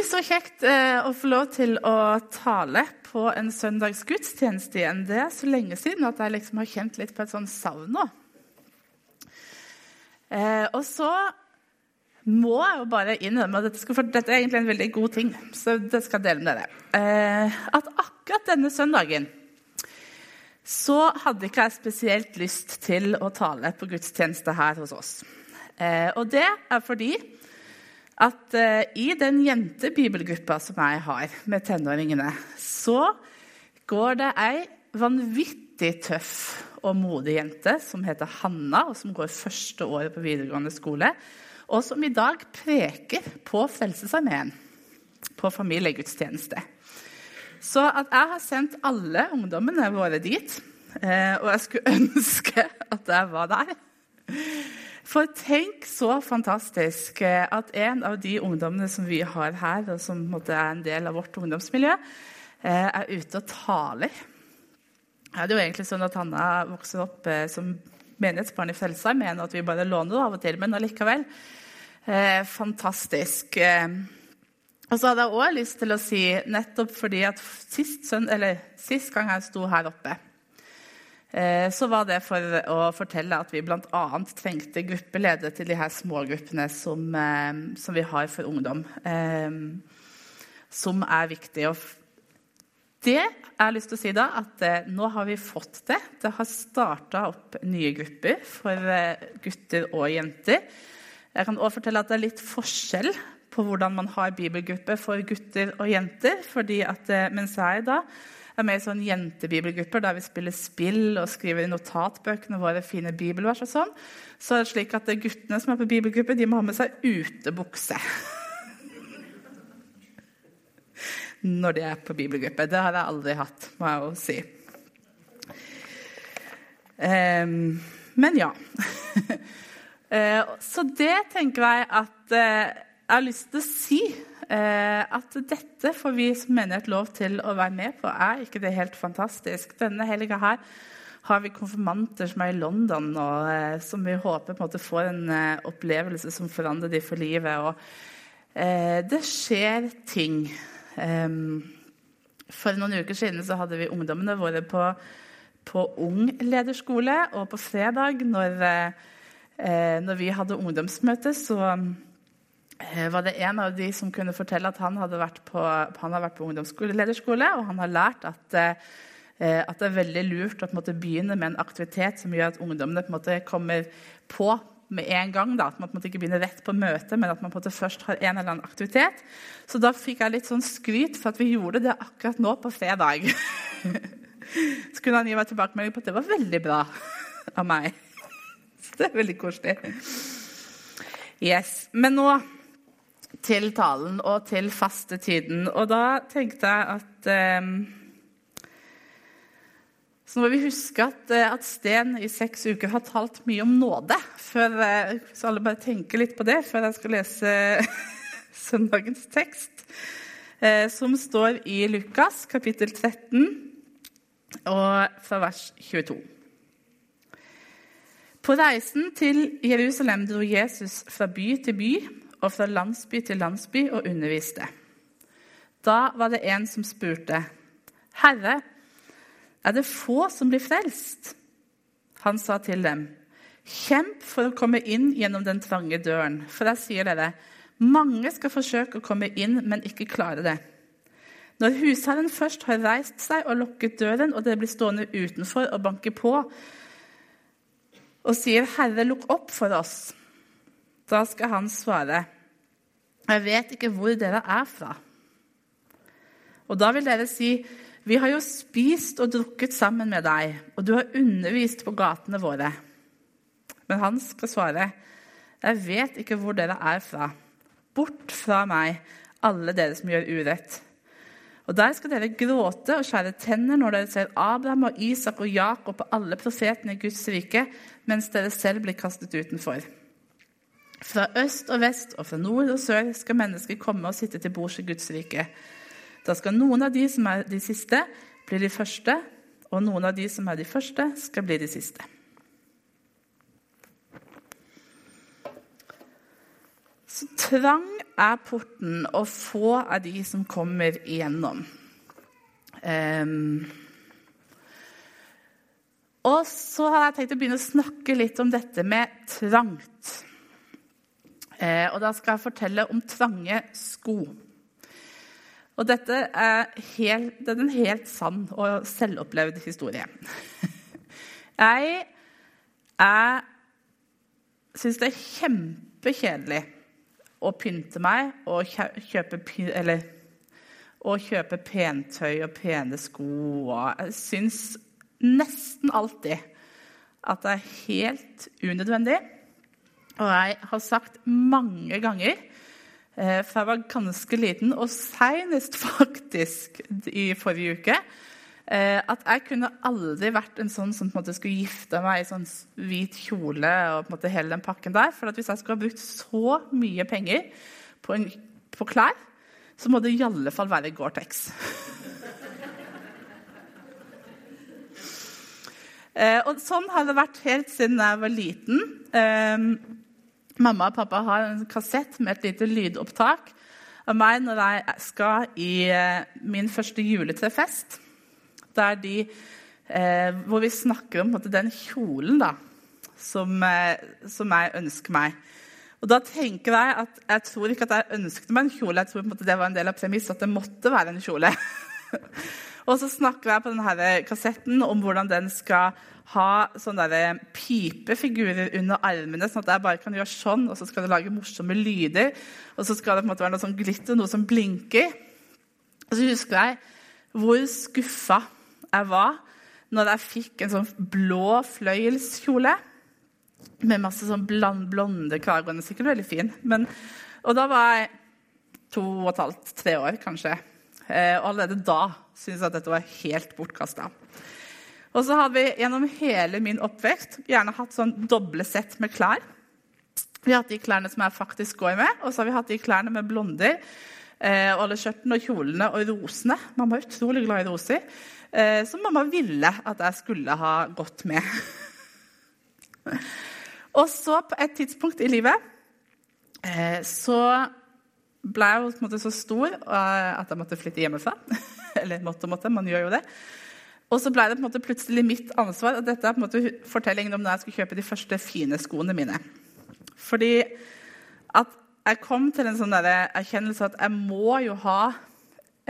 Så kjekt eh, å få lov til å tale på en søndags gudstjeneste igjen. Det er så lenge siden at jeg liksom har kjent litt på et sånt savn nå. Eh, og så må jeg jo bare innrømme at dette, skal, for dette er egentlig en veldig god ting. så det skal jeg dele med dere. Eh, at akkurat denne søndagen så hadde ikke jeg spesielt lyst til å tale på gudstjeneste her hos oss. Eh, og det er fordi at uh, i den jentebibelgruppa som jeg har med tenåringene, så går det ei vanvittig tøff og modig jente som heter Hanna, og som går første året på videregående skole, og som i dag preker på Frelsesarmeen på familiegudstjeneste. Så at jeg har sendt alle ungdommene våre dit, uh, og jeg skulle ønske at jeg var der for tenk så fantastisk eh, at en av de ungdommene som vi har her, og som er en del av vårt ungdomsmiljø, eh, er ute og taler. Det er jo egentlig sånn at Hanna vokser opp eh, som menighetsbarn i Frelsesarmeen, mener at vi bare låner det av og til, men allikevel. fantastisk. Og så hadde jeg òg lyst til å si, nettopp fordi at sist, sist gang jeg sto her oppe så var det for å fortelle at vi bl.a. trengte gruppeledere til de her smågruppene som, eh, som vi har for ungdom. Eh, som er viktig. Og det jeg har lyst til å si da, at nå har vi fått det. Det har starta opp nye grupper for gutter og jenter. Jeg kan også fortelle at det er litt forskjell på hvordan man har bibelgruppe for gutter og jenter. fordi at mens jeg da er med i sånn jentebibelgrupper der vi spiller spill og skriver i notatbøkene våre fine bibelvers. og sånn. Så er det slik at guttene som er på bibelgruppe, de må ha med seg utebukse. Når de er på bibelgruppe. Det har jeg aldri hatt, må jeg jo si. Um, men ja. uh, så det tenker jeg at uh, jeg har lyst til å si Eh, at dette får vi som menighet lov til å være med på. Er ikke det helt fantastisk? Denne helga her har vi konfirmanter som er i London, og eh, som vi håper på en måte får en eh, opplevelse som forandrer dem for livet. Og, det skjer ting. for noen uker siden så hadde vi ungdommene våre på, på Ung lederskole, og på fredag, når, når vi hadde ungdomsmøte, så var det en av de som kunne fortelle at han hadde vært på, han har vært på ungdomslederskole, og han har lært at, eh, at, det er veldig lurt å måte, begynne med en aktivitet som gjør at ungdommene på måte, kommer på med en gang. Da. At man på måte, ikke begynner rett på møtet, men at man på måte, først har en eller annen aktivitet. Så da fikk jeg litt sånn skryt for at vi gjorde det akkurat nå på fredag. Så kunne han gi meg tilbakemelding på at det var veldig bra av meg. Så det er veldig koselig. Yes. Men nå til talen og til fastetiden. Og da tenkte jeg at eh, Så må vi huske at, eh, at, Sten i seks uker har talt mye om nåde. Før, eh, så alle bare tenker litt på det før jeg skal lese søndagens tekst. Eh, som står i Lukas kapittel 13 og fra vers 22. På reisen til Jerusalem dro Jesus fra by til by og fra landsby til landsby og underviste. Da var det en som spurte, 'Herre, er det få som blir frelst?' Han sa til dem, 'Kjemp for å komme inn gjennom den trange døren.' For jeg sier dere, mange skal forsøke å komme inn, men ikke klare det. Når husherren først har reist seg og lukket døren, og dere blir stående utenfor og banke på og sier, 'Herre, lukk opp for oss', da skal han svare, 'Jeg vet ikke hvor dere er fra.' Og da vil dere si, 'Vi har jo spist og drukket sammen med deg, og du har undervist på gatene våre.' Men han skal svare, 'Jeg vet ikke hvor dere er fra.' Bort fra meg, alle dere som gjør urett. Og der skal dere gråte og skjære tenner når dere ser Abraham og Isak og Jakob og alle profetene i Guds rike, mens dere selv blir kastet utenfor. Fra øst og vest og fra nord og sør skal mennesker komme og sitte til bords i Guds rike. Da skal noen av de som er de siste, bli de første, og noen av de som er de første, skal bli de siste. Så trang er porten, og få er de som kommer igjennom. Um, og så har jeg tenkt å begynne å snakke litt om dette med trangt. Eh, og da skal jeg fortelle om trange sko. Og dette er, helt, det er en helt sann og selvopplevd historie. Jeg, jeg syns det er kjempekjedelig å pynte meg og kjøpe, eller, og kjøpe pentøy og pene sko. Jeg syns nesten alltid at det er helt unødvendig. Og jeg har sagt mange ganger Eh, for jeg var ganske liten, og senest faktisk i forrige uke eh, at jeg kunne aldri vært en sånn som på en måte skulle gifte meg i sånn hvit kjole og på en måte hele den pakken der. For hvis jeg skulle ha brukt så mye penger på, en, på klær, så må det i alle fall være Gore-Tex. Eh, og sånn har det vært helt siden jeg var liten. Mamma og pappa har en kassett med et lite lydopptak av meg når jeg skal i eh, min første juletrefest. Der de, eh, hvor vi snakker om måte, den kjolen da, som, eh, som, jeg ønsker meg. Og da tenker Jeg at jeg tror ikke at jeg ønsket meg en kjole. Jeg tror måte, det var en del av premisset at det måtte være en kjole. Og så snakker jeg på denne kassetten om hvordan den skal ha sånne pipefigurer under armene, sånn at jeg bare kan gjøre sånn, og så skal det lage morsomme lyder. Og så skal det på en måte være noe sånn glitter, noe som blinker. Og så husker jeg hvor skuffa jeg var når jeg fikk en sånn blå fløyelskjole med masse sånn blonde krager. Den er sikkert veldig fin. Men, og da var jeg to og et halvt, tre år, kanskje. Eh, og allerede da syntes jeg at dette var helt bortkasta. Og så har vi gjennom hele min oppvekst gjerne hatt sånn doble sett med klær. Vi har hatt de klærne som jeg faktisk går med, og så har vi hatt de klærne med blonder. Eh, alle skjørtene og kjolene og rosene. Mamma er utrolig glad i roser. Eh, som mamma ville at jeg skulle ha gått med. og så, på et tidspunkt i livet, eh, så ble jeg på en måte så stor at jeg måtte flytte hjemmefra. Eller måtte, og måtte. Man gjør jo det. Og så ble det på en måte plutselig mitt ansvar. og Dette er på en måte fortellingen om da jeg skulle kjøpe de første fine skoene mine. Fordi at jeg kom til en sånn erkjennelse at jeg må jo ha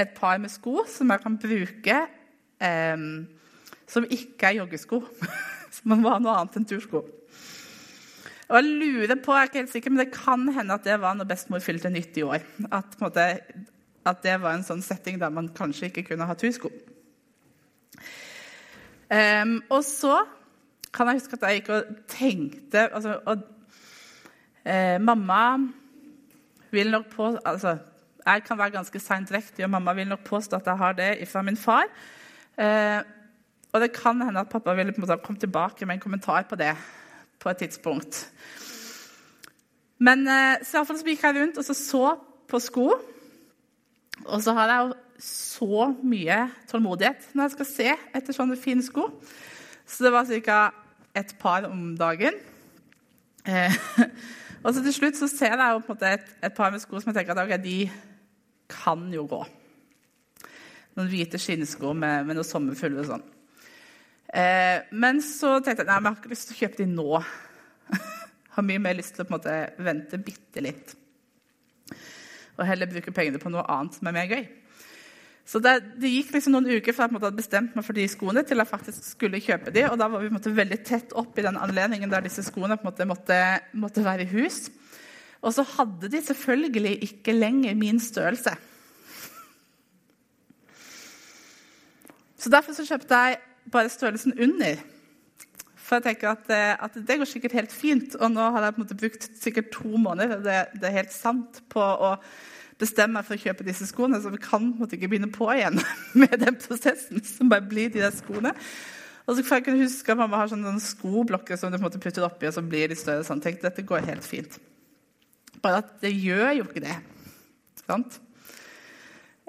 et par med sko som jeg kan bruke eh, som ikke er joggesko. som må ha noe annet enn tursko. Og jeg lurer på, jeg er ikke helt sikker, men Det kan hende at det var når bestemor fylte 90 år. At, måte, at, det var en sånn setting der man kanskje ikke kunne ha tursko. Um, og så kan jeg huske at jeg gikk og tenkte altså, og, eh, Mamma vil nok på altså, Jeg kan være ganske seindrektig, og mamma vil nok påstå at jeg har det fra min far. Eh, og det kan hende at pappa ville komme tilbake med en kommentar på det på et tidspunkt. Men eh, så, så gikk jeg rundt og så, så på sko. Og så har jeg jo så mye tålmodighet når jeg skal se etter sånne fine sko. Så det var ca. et par om dagen. Eh, og så til slutt så ser jeg jo på en måte et, et par med sko som jeg tenker at okay, de kan jo gå. Noen hvite skinnsko med, med noe sommerfugler og sånn. Eh, men så tenkte jeg nei, jeg har ikke lyst til å kjøpe de nå. har mye mer lyst til å på en måte vente bitte litt. Og heller bruke pengene på noe annet som er mer gøy. Så det, det, gikk liksom noen uker fra jeg hadde bestemt meg for de skoene, til jeg faktisk skulle kjøpe de, og da var vi måte, veldig tett opp i den anledningen der disse skoene måte, måtte, måtte, være i hus. Og så hadde de selvfølgelig ikke lenger min størrelse. Så derfor så kjøpte jeg bare størrelsen under. For jeg tenker at, eh, at, det går sikkert helt fint. Og nå har jeg på en måte brukt sikkert to måneder det, det er helt sant, på å bestemme meg for å kjøpe disse skoene, så vi kan måtte ikke begynne på igjen med den prosessen som bare blir de der skoene. Og så får jeg kunne huske at Mamma har sånne, skoblokker som du på en måte putter oppi, og så blir de større. sånn. Tenk, dette går helt fint. Bare at det gjør jo ikke det. Sant?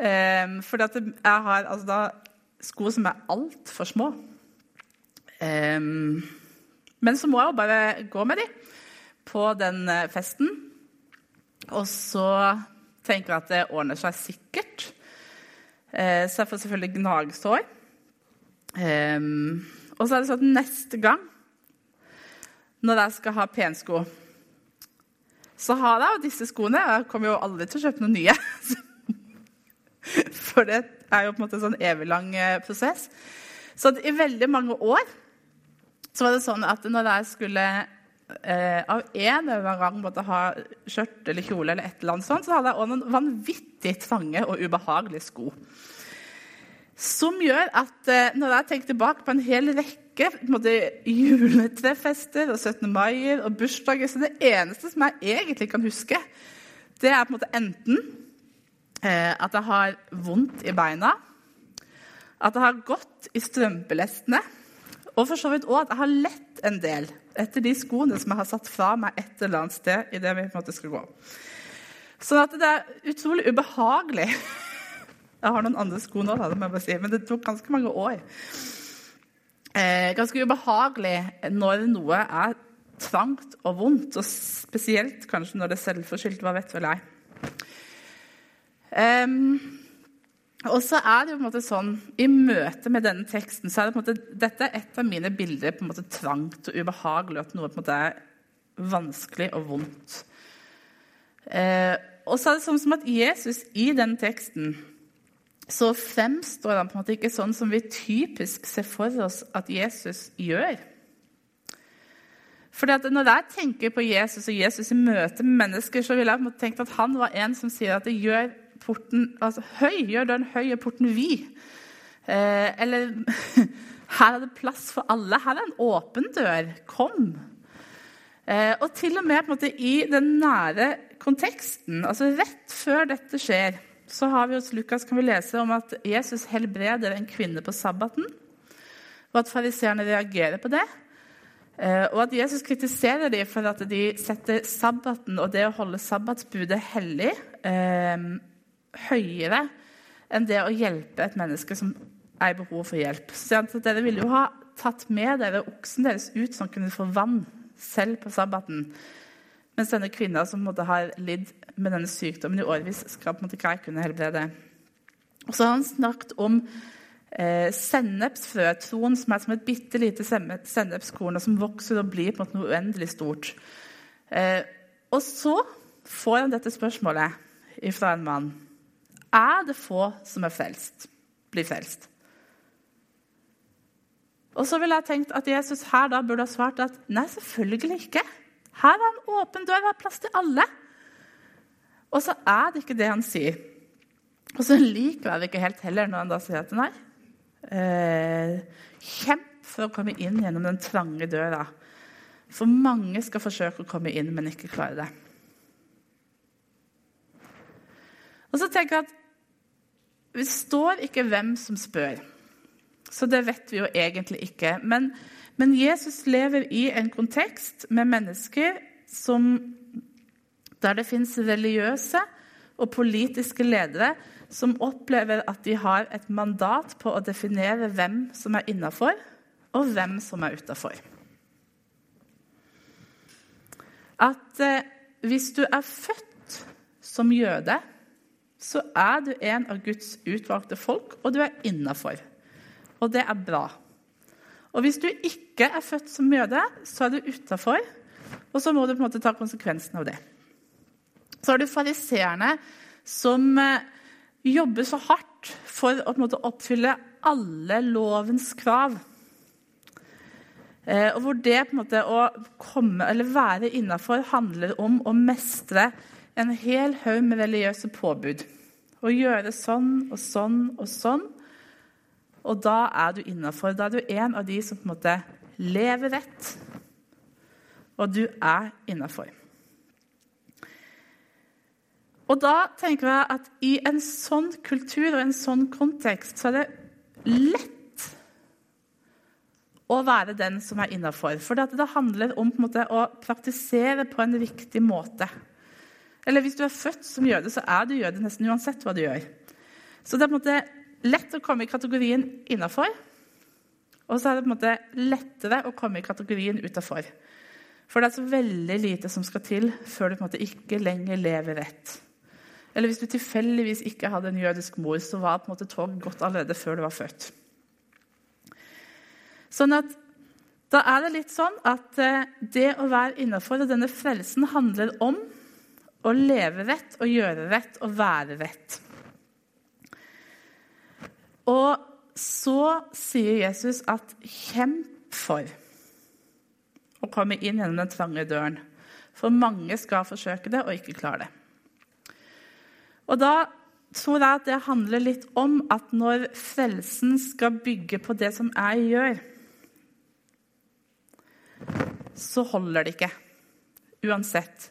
Um, fordi at jeg har altså da, sko som er altfor små. Um, men så må jeg jo bare gå med dem på den eh, festen. Og så tenker jeg at det ordner seg sikkert. Uh, så jeg får selvfølgelig gnagsår. Um, og så er det sånn at neste gang når jeg skal ha pensko, så har jeg jo disse skoene. Jeg kommer jo aldri til å kjøpe noen nye. For det er jo på en måte en sånn eviglang lang prosess. Så i veldig mange år så var det sånn at når jeg skulle eh, av en eller annen gang måtte ha skjørt eller kjole, eller et eller annet sånt, så hadde jeg også noen vanvittig trange og ubehagelige sko. Som gjør at eh, når jeg tenker tilbake på en hel rekke en juletrefester og 17. mai og bursdager, så det eneste som jeg egentlig kan huske, det er på en måte enten eh, at jeg har vondt i beina, at jeg har gått i strømpelestene og for så vidt òg at jeg har lett en del etter de skoene som jeg har satt fra meg et eller annet sted i det vi på en måte skal gå. Sånn at det er utrolig ubehagelig. Jeg har noen andre sko nå, det må jeg bare si, men det tok ganske mange år. Eh, ganske ubehagelig når noe er trangt og vondt, og spesielt kanskje når det er selvforskyldt. Hva vet vel jeg. Um, og så er det jo på en måte sånn, I møte med denne teksten så er det på en måte, dette er et av mine bilder på en måte trangt og ubehagelig. At noe på en måte er vanskelig og vondt. Eh, og så er det sånn som at Jesus i denne teksten så fremstår han på en måte ikke sånn som vi typisk ser for oss at Jesus gjør. Fordi at Når jeg tenker på Jesus og Jesus i møte med mennesker, så vil jeg på en måte tenke at han var en som sier at det gjør porten altså, høy, gjør den høy og porten vid. Eh, eller her er det plass for alle. Her er en åpen dør. Kom. Eh, og til og med måte, i den nære konteksten, altså rett før dette skjer, så har vi hos Lukas kan vi lese om at Jesus helbreder en kvinne på sabbaten, og at fariseerne reagerer på det. Eh, og at Jesus kritiserer dem for at de setter sabbaten og det å holde sabbatsbudet hellig eh, høyere enn det å hjelpe et menneske som er i behov for hjelp. Så Dere ville jo ha tatt med dere oksen deres ut så han kunne få vann selv på sabbaten. Mens denne kvinna som måtte ha lidd med denne sykdommen i årevis, skal på en måte ikke kunne helbrede. Og så har han snakket om eh, sennepsfrøtroen, som er som et bitte lite sennepskorn, og som vokser og blir på en måte noe uendelig stort. Eh, og så får han dette spørsmålet fra en mann er det få som er frelst, blir frelst. Og så ville jeg tenkt at Jesus her da burde ha svart at nei, selvfølgelig ikke. Her er en åpen dør, det er plass til alle. Og så er det ikke det han sier. Og så liker jeg det ikke helt heller når han da sier at nei. Eh, kjemp for å komme inn gjennom den trange døra. For mange skal forsøke å komme inn, men ikke klare det. Og så tenker jeg at det står ikke hvem som spør, så det vet vi jo egentlig ikke. Men, men Jesus lever i en kontekst med mennesker som, der det fins religiøse og politiske ledere som opplever at de har et mandat på å definere hvem som er innafor, og hvem som er utafor. At eh, hvis du er født som jøde så er du en av Guds utvalgte folk, og du er innafor. Og det er bra. Og hvis du ikke er født som jøde, så er du utafor, og så må du på en måte ta konsekvensen av det. Så har du fariseerne som eh, jobber så hardt for å måte, oppfylle alle lovens krav. Eh, og hvor det måte å komme være innafor handler om å mestre en hel haug med religiøse påbud. Å gjøre sånn og sånn og sånn. Og da er du innafor. Da er du en av de som på en måte lever rett. Og du er innafor. Og da tenker jeg at i en sånn kultur og en sånn kontekst så er det lett å være den som er innafor. For det handler om måte, å praktisere på en riktig måte. Eller hvis du er født som jøde, så er du jøde nesten uansett hva du gjør. Så det er på en måte lett å komme i kategorien innafor. Og så er det på en måte lettere å komme i kategorien utafor. For det er så veldig lite som skal til før du på en måte ikke lenger lever rett. Eller hvis du tilfeldigvis ikke hadde en jødisk mor, så var på en måte toget gått allerede før du var født. Sånn at da er det litt sånn at eh, det å være innafor og denne frelsen handler om å leve rett å gjøre rett og være rett. Og så sier Jesus at 'kjemp for' å komme inn gjennom den trange døren. For mange skal forsøke det og ikke klare det. Og da tror jeg at det handler litt om at når frelsen skal bygge på det som jeg gjør, så holder det ikke. Uansett.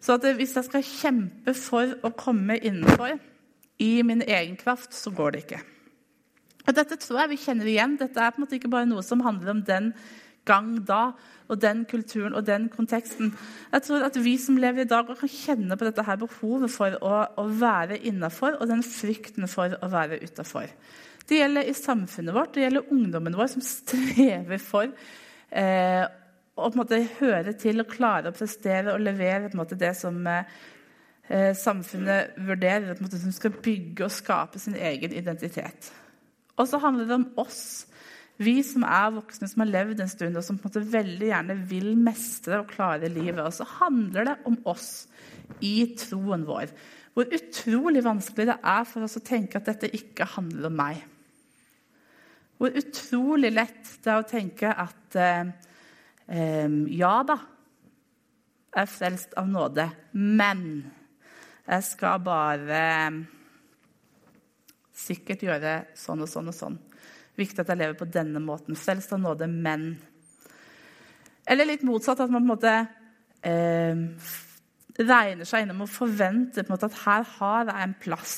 Så hvis jeg skal kjempe for å komme innenfor i min egen kraft, så går det ikke. Og Dette tror jeg vi kjenner igjen. Dette er på en måte ikke bare noe som handler om den gang da, og den kulturen og den konteksten. Jeg tror at vi som lever i dag, kan kjenne på dette her behovet for å, å være innafor, og den frykten for å være utafor. Det gjelder i samfunnet vårt, det gjelder ungdommen vår, som strever for eh, å på en måte høre til og klare å prestere og levere på en måte det som eh, samfunnet vurderer på en måte, som skal bygge og skape sin egen identitet. Og så handler det om oss vi som er voksne, som har levd en stund, og som på en måte veldig gjerne vil mestre og klare livet. Og så handler det om oss i troen vår. Hvor utrolig vanskelig det er for oss å tenke at dette ikke handler om meg. Hvor utrolig lett det er å tenke at eh, eh, ja da, jeg er frelst av nåde, men jeg skal bare sikkert gjøre sånn og sånn og sånn viktig at jeg lever på denne måten. Frelst av nåde, men Eller litt motsatt, at man på en måte eh, regner seg innom og forventer måte at her har jeg en plass.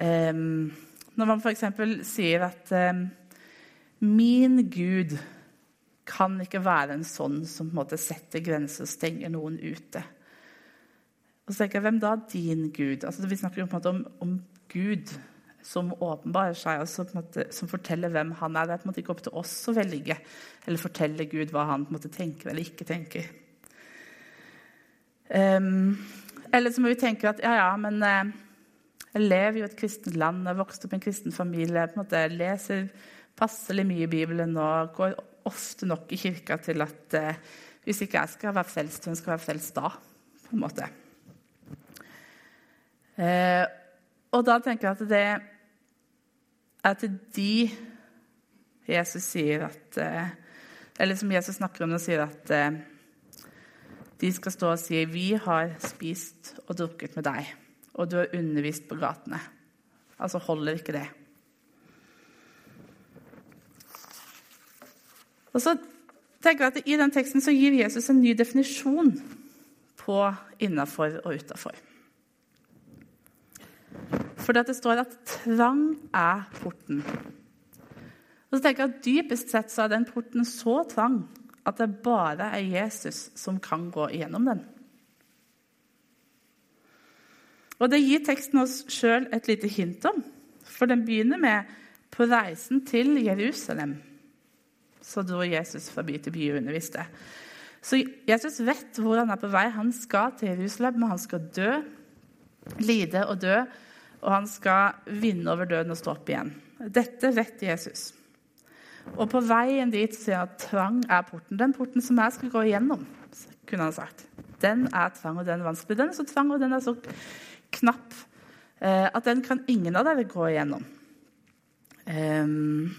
Eh, når man f.eks. sier at eh, 'min Gud' kan ikke være en sånn som på en måte setter grenser og stenger noen ute. Og så tenker jeg, Hvem da? Din Gud. Altså, vi snakker jo på en måte om, om Gud som åpenbarer seg, altså måte, som forteller hvem han er. Det er på en måte ikke opp til oss å velge eller fortelle Gud hva han på en måte tenker eller ikke tenker. Um, eller så må vi tenke at ja, ja, men uh, jeg lever jo i et kristent land, jeg har vokst opp i en kristen familie, på en måte leser passelig mye i Bibelen og går ofte nok i kirka til at eh, hvis ikke jeg skal være frelst, hun skal være frelst da? på en måte. Eh, og da tenker jeg at det er til de Jesus sier at eh, Eller som Jesus snakker om og sier at eh, de skal stå og si 'Vi har spist og drukket med deg, og du har undervist på gatene'. Altså holder ikke det. Og så tenker jeg at I den teksten så gir Jesus en ny definisjon på innafor og utafor. For det står at trang er porten. Og så tenker jeg at Dypest sett så er den porten så trang at det bare er Jesus som kan gå igjennom den. Og Det gir teksten oss sjøl et lite hint om. For den begynner med på reisen til Jerusalem. Så dro Jesus by til by og underviste. Så Jesus vet hvor han er på vei. Han skal til Jerusalem, men han skal dø, lide og dø og han skal vinne over døden og stå opp igjen. Dette vet Jesus. Og på veien dit sier han at trang er porten. Den porten som jeg skal gå igjennom, kunne han sagt. Den er trang, og den er vanskelig. Den er så trang, og den er så knapp eh, at den kan ingen av dere gå igjennom. Um,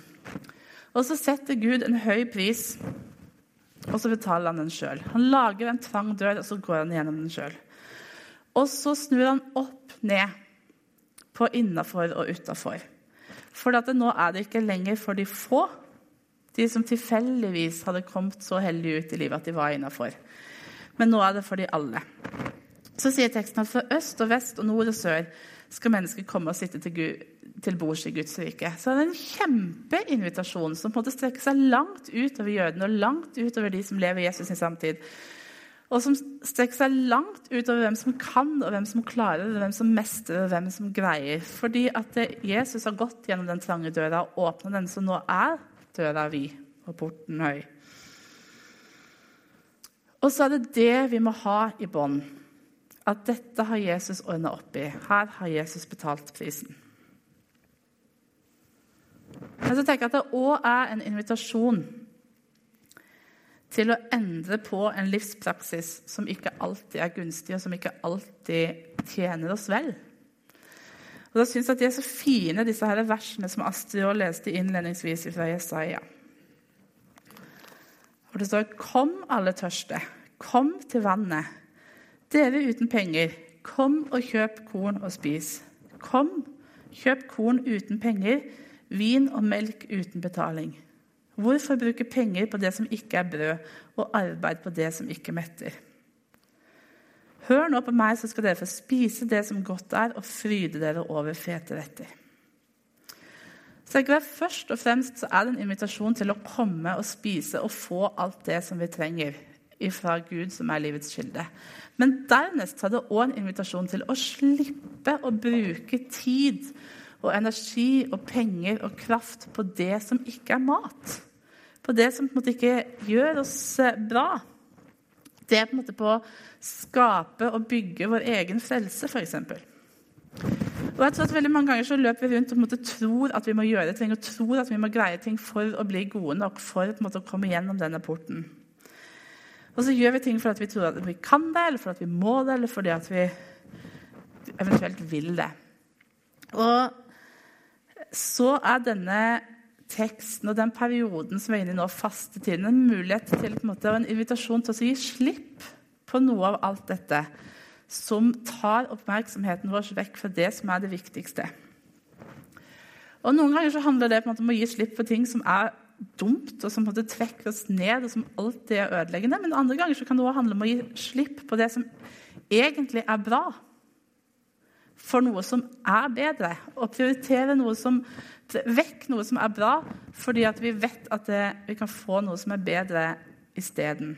og så setter Gud en høy pris, og så betaler han den sjøl. Han lager en trang dør, og så går han gjennom den sjøl. Og så snur han opp ned på innafor og utafor. For nå er det ikke lenger for de få, de som tilfeldigvis hadde kommet så heldig ut i livet at de var innafor. Men nå er det for de alle. Så sier teksten at fra øst og vest og nord og sør skal mennesker komme og sitte til, Gud, til bords i Guds rike. Så det er en kjempeinvitasjon som på en måte strekker seg langt utover jødene og langt utover de som lever i Jesus' sin samtid og som strekker seg langt utover hvem som kan, og hvem som klarer det, hvem som mestrer, og hvem som greier. Fordi at Jesus har gått gjennom den trange døra og åpna den, som nå er døra vid og porten høy. Og så er det det vi må ha i bånd. At dette har Jesus ordna opp i. Her har Jesus betalt prisen. Men så tenker jeg at det òg er en invitasjon til å endre på en livspraksis som ikke alltid er gunstig, og som ikke alltid tjener oss vel. Og Da syns jeg at de er så fine, disse her versene som Astrid også leste innledningsvis fra Jesaja. Og det står Kom, alle tørste. Kom til vannet. Dere uten penger, kom og kjøp korn og spis. Kom, kjøp korn uten penger, vin og melk uten betaling. Hvorfor bruke penger på det som ikke er brød, og arbeid på det som ikke metter? Hør nå på meg, så skal dere få spise det som godt er, og fryde dere over fete retter. Tror Først og fremst så er det en invitasjon til å komme og spise og få alt det som vi trenger fra Gud, som er livets kilde. Men dernest er det òg en invitasjon til å slippe å bruke tid og energi og penger og kraft på det som ikke er mat. På det som på en måte ikke gjør oss eh, bra. Det er på en måte på å skape og bygge vår egen frelse, f.eks. Og jeg tror at veldig Mange ganger så løper vi rundt og på en måte tror at vi må gjøre ting og tror at vi må greie ting for å bli gode nok for på en måte å komme gjennom denne porten. Og så gjør vi ting for at vi tror at vi kan det, eller for at vi må det, eller fordi at vi eventuelt vil det. Og så er denne teksten og den perioden som vi er inne i nå, fastetiden, en mulighet til på en måte, en invitasjon til å gi slipp på noe av alt dette som tar oppmerksomheten vår vekk fra det som er det viktigste. Og Noen ganger så handler det om å gi slipp på ting som er dumt, og som trekker oss ned, og som alltid er ødeleggende. Men andre ganger så kan det også handle om å gi slipp på det som egentlig er bra. For noe som er bedre. Og prioritere noe som, vekk noe som er bra, fordi vi vet at det, vi kan få noe som er bedre isteden.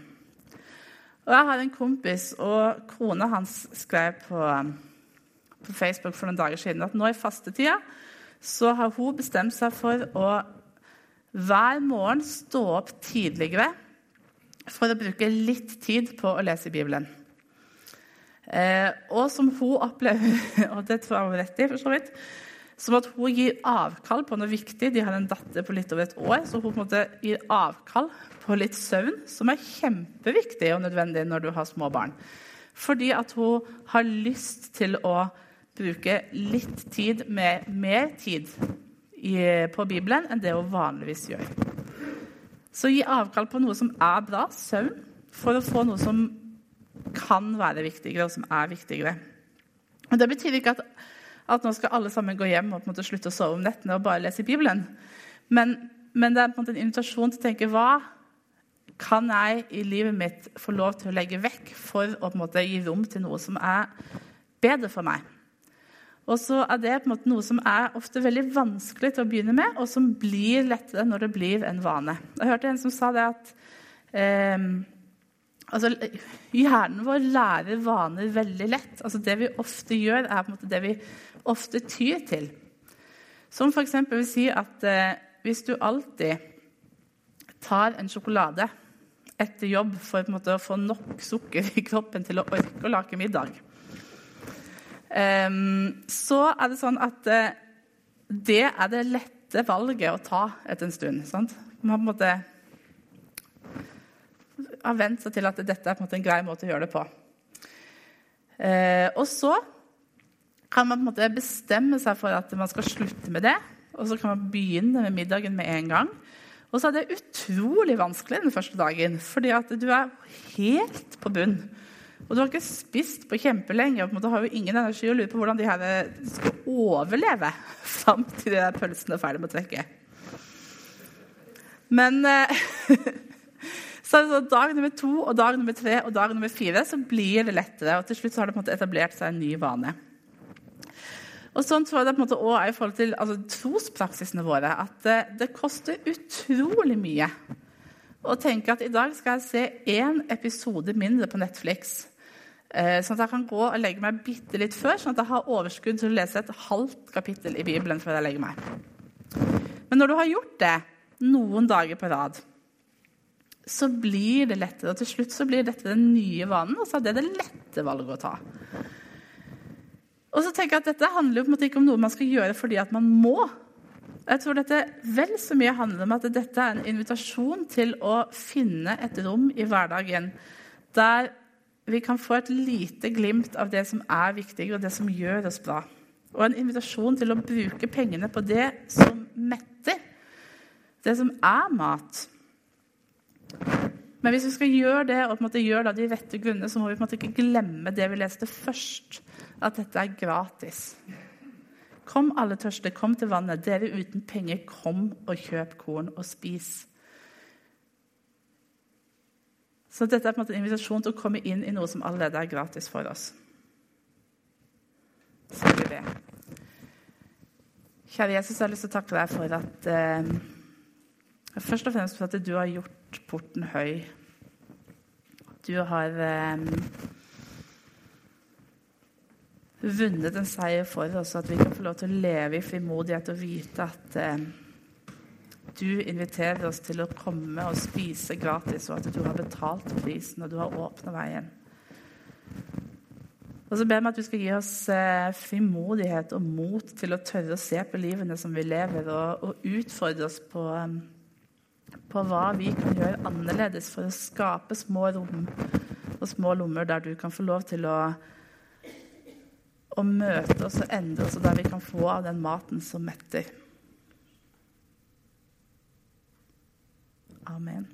Og Jeg har en kompis, og kona hans skrev på, på, Facebook for noen dager siden at nå i fastetida så har hun bestemt seg for å hver morgen stå opp tidligere for å bruke litt tid på å lese Bibelen. Eh, og som hun opplever, og det tror jeg rett i, for så vidt, som at hun gir avkall på noe viktig. De har en datter på litt over et år, så hun måte gir avkall på litt søvn, som er kjempeviktig og nødvendig når du har små barn. Fordi at hun har lyst til å bruke litt tid, med mer tid i, på Bibelen enn det hun vanligvis gjør. Så gi avkall på noe som er bra, søvn, for å få noe som kan være viktigere, og som er viktigere. Og Det betyr ikke at, at nå skal alle sammen gå hjem og slutte å sove om nettene og bare lese Bibelen. Men, men det er på en måte en invitasjon til å tenke hva kan jeg i livet mitt få lov til å legge vekk for å måte gi rom til noe som er bedre for meg? Og så er det på en måte noe som er ofte veldig vanskelig til å begynne med, og som blir lettere når det blir en vane. Jeg hørte en som sa det at eh, altså, hjernen vår lærer vaner veldig lett. Altså, det vi ofte gjør, er på en måte det vi ofte tyr til. Som f.eks. vil si at eh, hvis du alltid tar en sjokolade etter jobb for å få nok sukker i kroppen til å orke å lage middag, um, så er det sånn at uh, det er det lette valget å ta etter en stund. Sant? Man på en måte har vent seg til at dette er en, en grei måte å gjøre det på. Eh, og så kan man bestemme seg for at man skal slutte med det. Og så kan man begynne med middagen med en gang. Og så er det utrolig vanskelig den første dagen, fordi at du er helt på bunn. Og du har ikke spist på kjempelenge og på en måte har jo ingen energi og lurer på hvordan de her skal overleve fram til de der pølsene er ferdig med å trekke. Men eh, så altså, dag nummer to og dag nummer tre og dag nummer fire så blir det lettere. Og til slutt har det på en måte etablert seg en ny vane. Og sånn tror jeg det på en måte også er i forhold til altså, trospraksisene våre. At det, det, koster utrolig mye å tenke at i dag skal jeg se én episode mindre på Netflix. Eh, sånn at jeg kan gå og legge meg bitte litt før, sånn at jeg har overskudd til å lese et halvt kapittel i Bibelen før jeg legger meg. Men når du har gjort det noen dager på rad, så blir det lettere. Og til slutt så blir dette den nye vanen, og så er det det lette valget å ta. Og så tenker jeg at Dette handler jo på en måte ikke om noe man skal gjøre fordi at man må. Jeg tror dette vel så mye handler om at dette er en invitasjon til å finne et rom i hverdagen der vi kan få et lite glimt av det som er viktig, og det som gjør oss bra. Og en invitasjon til å bruke pengene på det som metter, det som er mat. Men hvis vi skal gjøre det og på en måte gjøre de rette grunnene, så må vi på en måte ikke glemme det vi leste først, at dette er gratis. Kom, alle tørste, kom til vannet. Dere uten penger, kom og kjøp korn og spis. Så dette er på en måte en invitasjon til å komme inn i noe som allerede er gratis for oss. Så vi be. Kjære Jesus, jeg har lyst til å takke deg for at eh, Først og fremst for at du har gjort porten høy. Du har eh, vunnet en seier for oss, at vi kan få lov til å leve i frimodighet og vite at eh, du inviterer oss til å komme og spise gratis, og at du har betalt prisen, og du har åpna veien. Og så ber vi at du skal gi oss eh, frimodighet og mot til å tørre å se på livene som vi lever, og, og utfordre oss på, eh, på hva vi kan gjøre annerledes for å skape små rom og små lommer der du kan få lov til å, å møte oss og endre oss, og der vi kan få av den maten som metter. Amen.